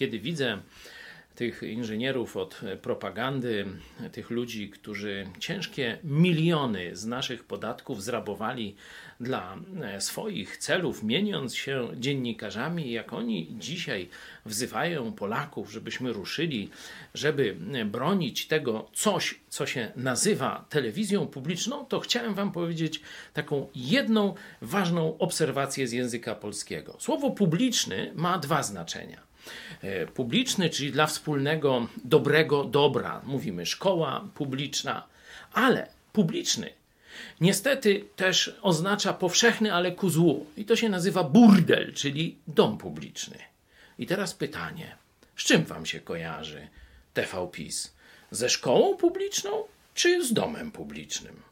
kiedy widzę tych inżynierów od propagandy, tych ludzi, którzy ciężkie miliony z naszych podatków zrabowali dla e, swoich celów, mieniąc się dziennikarzami, jak oni dzisiaj wzywają Polaków, żebyśmy ruszyli, żeby e, bronić tego coś, co się nazywa telewizją publiczną, to chciałem Wam powiedzieć taką jedną ważną obserwację z języka polskiego. Słowo publiczny ma dwa znaczenia. E, publiczny, czyli dla wspólnego dobrego dobra. Mówimy szkoła publiczna, ale publiczny niestety też oznacza powszechny, ale ku złu. I to się nazywa burdel, czyli dom publiczny. I teraz pytanie, z czym wam się kojarzy TV PiS? Ze szkołą publiczną czy z domem publicznym?